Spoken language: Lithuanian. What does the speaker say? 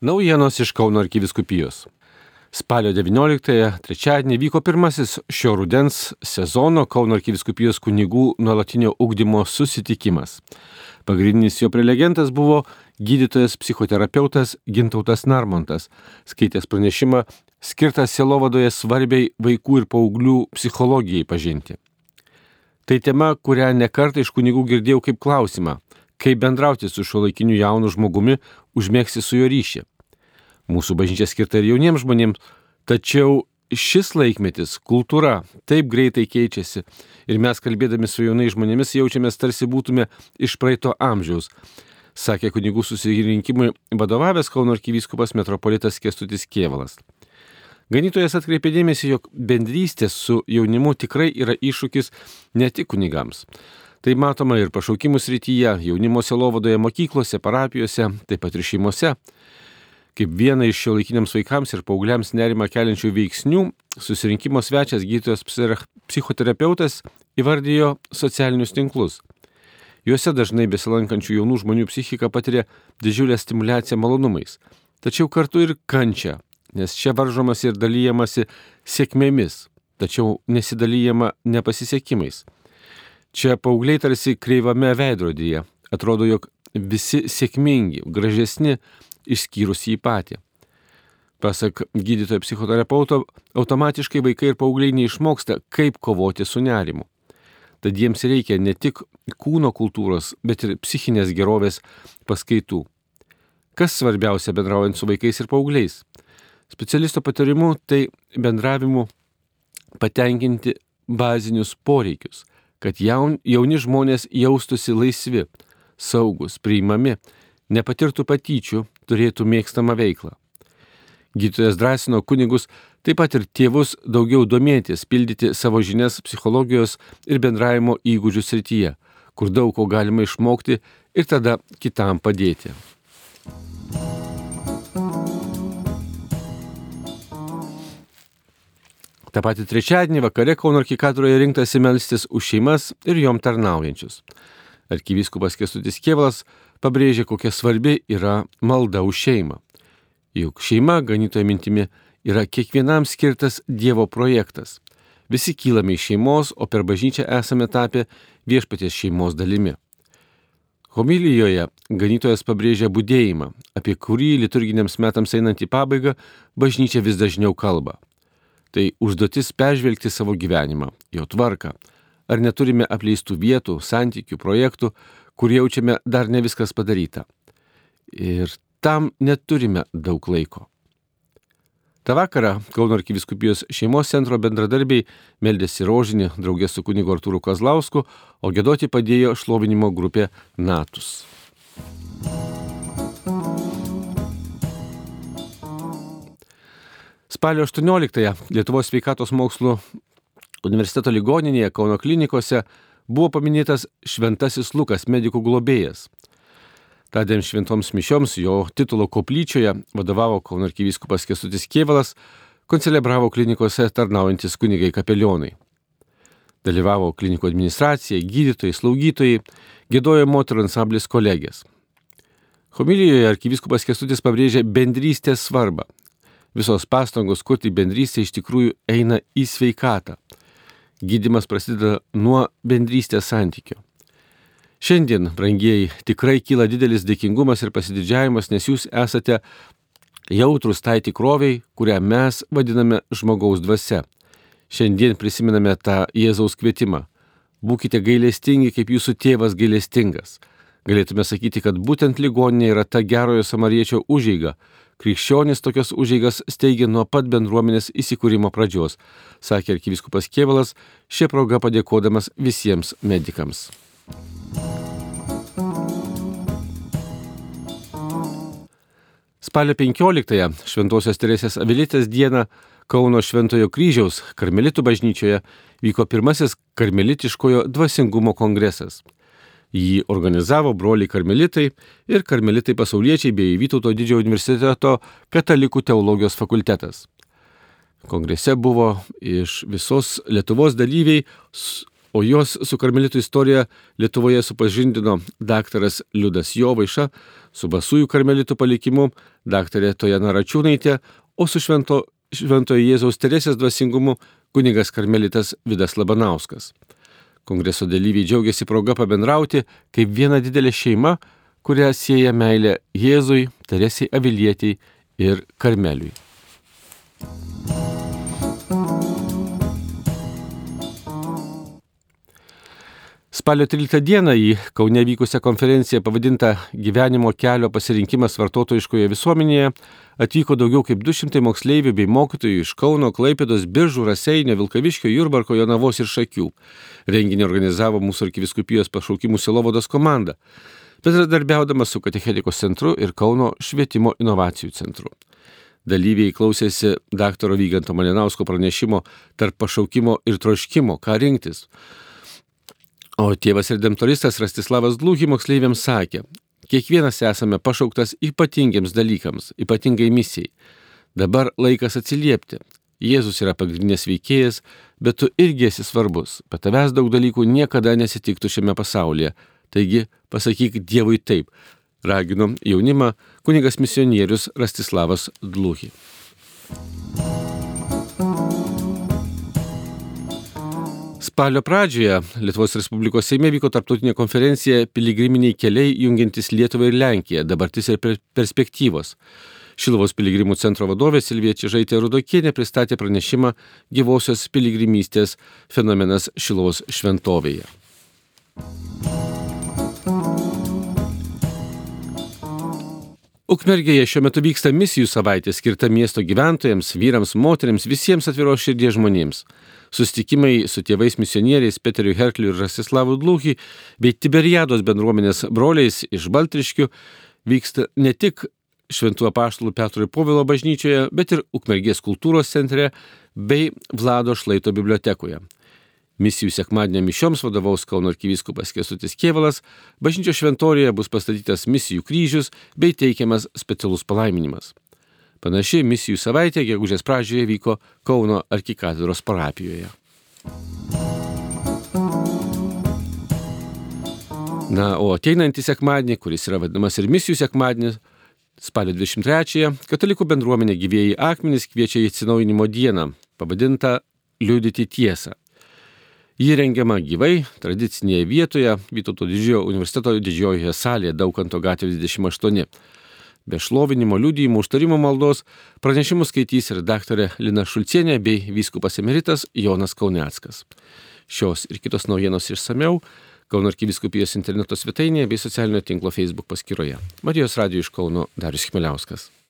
Naujienos iš Kauno arkiviskupijos. Spalio 19-ąją trečiadienį vyko pirmasis šio rudens sezono Kauno arkiviskupijos kunigų nuolatinio ugdymo susitikimas. Pagrindinis jo prelegentas buvo gydytojas psichoterapeutas Gintautas Narmontas, skaitęs pranešimą skirtą selovadoje svarbiai vaikų ir paauglių psichologijai pažinti. Tai tema, kurią nekartą iš kunigų girdėjau kaip klausimą kaip bendrauti su šio laikiniu jaunu žmogumi, užmėgsti su juo ryšį. Mūsų bažnyčia skirta ir jauniems žmonėms, tačiau šis laikmetis, kultūra taip greitai keičiasi ir mes kalbėdami su jaunais žmonėmis jaučiamės tarsi būtume iš praeito amžiaus, sakė kunigų susirinkimui vadovavęs Kauno arkivyskupas metropolitas Kestutis Kievalas. Ganytojas atkreipė dėmesį, jog bendrystė su jaunimu tikrai yra iššūkis ne tik kunigams. Tai matoma ir pašaukimų srityje, jaunimo selovadoje, mokyklose, parapijose, taip pat ir šeimose. Kaip viena iš šio laikiniams vaikams ir paaugliams nerima keliančių veiksnių, susirinkimo svečias gydytojas psichoterapeutas įvardijo socialinius tinklus. Juose dažnai besilankančių jaunų žmonių psichika patiria didžiulę stimulaciją malonumais, tačiau kartu ir kančia, nes čia varžomas ir dalyjamasi sėkmėmis, tačiau nesidalyjama nepasisekimais. Čia paaugliai tarsi kreivame veidrodyje. Atrodo, jog visi sėkmingi, gražesni, išskyrus jį patį. Pasak gydytojo psichoterapeuto, automatiškai vaikai ir paaugliai neišmoksta, kaip kovoti su nerimu. Tad jiems reikia ne tik kūno kultūros, bet ir psichinės gerovės paskaitų. Kas svarbiausia bendraujant su vaikais ir paaugliais? Specialisto patarimu tai bendravimu patenkinti bazinius poreikius kad jaun, jauni žmonės jaustųsi laisvi, saugus, priimami, nepatirtų patyčių, turėtų mėgstamą veiklą. Gydytojas drąsino kunigus taip pat ir tėvus daugiau domėtis, pildyti savo žinias psichologijos ir bendravimo įgūdžių srityje, kur daug ko galima išmokti ir tada kitam padėti. Ta pati trečiadienį vakare Kauno arkikatūroje rinktasi melstis už šeimas ir jom tarnaujančius. Arkivyskupas Kestutis Kievalas pabrėžė, kokia svarbi yra malda už šeimą. Juk šeima, ganytoje mintimi, yra kiekvienam skirtas Dievo projektas. Visi kylame iš šeimos, o per bažnyčią esame tapę viešpaties šeimos dalimi. Homilijoje ganytojas pabrėžia būdėjimą, apie kurį liturginiams metams einant į pabaigą bažnyčia vis dažniau kalba. Tai užduotis peržvelgti savo gyvenimą, jo tvarką. Ar neturime apleistų vietų, santykių, projektų, kur jaučiame dar ne viskas padaryta. Ir tam neturime daug laiko. Ta vakarą Kauno arkiviskupijos šeimos centro bendradarbiai meldėsi rožinį draugės su kunigu Artūru Kazlausku, o gėdoti padėjo šlovinimo grupė Natus. Spalio 18-ąją Lietuvos sveikatos mokslo universiteto ligoninėje Kauno klinikose buvo paminėtas Šventasis Lukas, medikų globėjas. Tadien šventoms mišioms jo titulo koplyčioje vadovavo Kauno arkivyskupas Kesutis Kievalas, koncelebravo klinikose tarnaujantis kunigai kapelionai. Dalyvavo klinikų administracija, gydytojai, slaugytojai, gėdojo moterų ansamblis kolegės. Homilijoje arkivyskupas Kestutis pabrėžė bendrystės svarbą, Visos pastangos kurti bendrystę iš tikrųjų eina į sveikatą. Gydimas prasideda nuo bendrystės santykio. Šiandien, brangieji, tikrai kyla didelis dėkingumas ir pasididžiavimas, nes jūs esate jautrus tai tikroviai, kurią mes vadiname žmogaus dvasia. Šiandien prisiminame tą Jėzaus kvietimą. Būkite gailestingi, kaip jūsų tėvas gailestingas. Galėtume sakyti, kad būtent ligoninė yra ta gerojo samariečio užeiga, Krikščionys tokias užėgas steigė nuo pat bendruomenės įsikūrimo pradžios, sakė arkivyskupas Kievalas, šią progą padėkodamas visiems medikams. Spalio 15-ąją Šventojios Teresės Avilitės dieną Kauno Šventojo kryžiaus karmelitų bažnyčioje vyko pirmasis karmelitiškojo dvasingumo kongresas. Jį organizavo broliai karmelitai ir karmelitai pasauliečiai bei Vytauto didžiojo universiteto katalikų teologijos fakultetas. Kongrese buvo iš visos Lietuvos dalyviai o jos su karmelitų istorija Lietuvoje supažindino daktaras Liudas Jovaiša, su basųjų karmelitų palikimu daktarė Tojana Račiūnaitė, o su švento, šventojo Jėzaus Teresės dvasingumu kunigas karmelitas Vidas Labanauskas. Kongreso dalyviai džiaugiasi proga pabendrauti kaip viena didelė šeima, kurią sieja meilė Jėzui, Teresiai Avilietiai ir Karmeliui. Spalio 13 dieną į Kaune vykusią konferenciją pavadintą Gyvenimo kelio pasirinkimas vartotojiškoje visuomenėje atvyko daugiau kaip 200 moksleivių bei mokytojų iš Kauno, Klaipėdos, Biržų, Raseinio, Vilkaviškio, Jurbarko, Jonavos ir Šakių. Renginį organizavo mūsų arkiviskupijos pašaukimų silovados komanda, bendradarbiaudama su Katechetikos centru ir Kauno švietimo inovacijų centru. Dalyviai klausėsi dr. Vyganto Malinausko pranešimo tarp pašaukimo ir troškimo, ką rinktis. O tėvas redemptoristas Rastislavas Glūhi moksleiviams sakė, kiekvienas esame pašauktas ypatingiems dalykams, ypatingai misijai. Dabar laikas atsiliepti. Jėzus yra pagrindinės veikėjas, bet tu irgi esi svarbus. Pat tavęs daug dalykų niekada nesitiktų šiame pasaulyje. Taigi pasakyk Dievui taip. Ragino jaunimą kunigas misionierius Rastislavas Dluhi. Spalio pradžioje Lietuvos Respublikos Seime vyko tarptautinė konferencija Piligriminiai keliai jungiantis Lietuvą ir Lenkiją - dabartis ir perspektyvos. Šilovos piligrimų centro vadovė Silvija Čižaitė Rudokienė pristatė pranešimą gyvosios piligrimystės fenomenas Šilovos šventovėje. Ukmergėje šiuo metu vyksta misijų savaitė skirta miesto gyventojams, vyrams, moteriams, visiems atviros širdies žmonėms. Sustikimai su tėvais misionieriais Peteriu Herkliu ir Rasislavu Dluchy bei Tiberiados bendruomenės broliais iš Baltriškių vyksta ne tik Šventų apaštalų Petro ir Povilo bažnyčioje, bet ir Ukmergės kultūros centre bei Vlado Šlaito bibliotekoje. Misijų sekmadienio mišioms vadovaus Kauno arkivyskupas Kesutis Kievalas, bažnyčios šventorėje bus pastatytas misijų kryžius bei teikiamas specialus palaiminimas. Panaši misijų savaitė gegužės pradžioje vyko Kauno arkikatedros parapijoje. Na, o ateinantį sekmadienį, kuris yra vadinamas ir misijų sekmadienis, spalio 23-ąją, katalikų bendruomenė gyvėjai akmenys kviečia į atsinaujinimo dieną, pavadintą Liudyti tiesą. Ji rengiama gyvai, tradicinėje vietoje, Vytauto didžiojo universiteto didžiojoje salėje Daukanto gatvė 28. Be šlovinimo liūdėjimų užtarimo maldos pranešimus skaitys ir daktarė Lina Šulcienė bei vyskupas emeritas Jonas Kauneckas. Šios ir kitos naujienos išsameu Kauno arkiviskupijos interneto svetainėje bei socialinio tinklo Facebook paskyroje. Marijos radio iš Kauno Darius Chmeliauskas.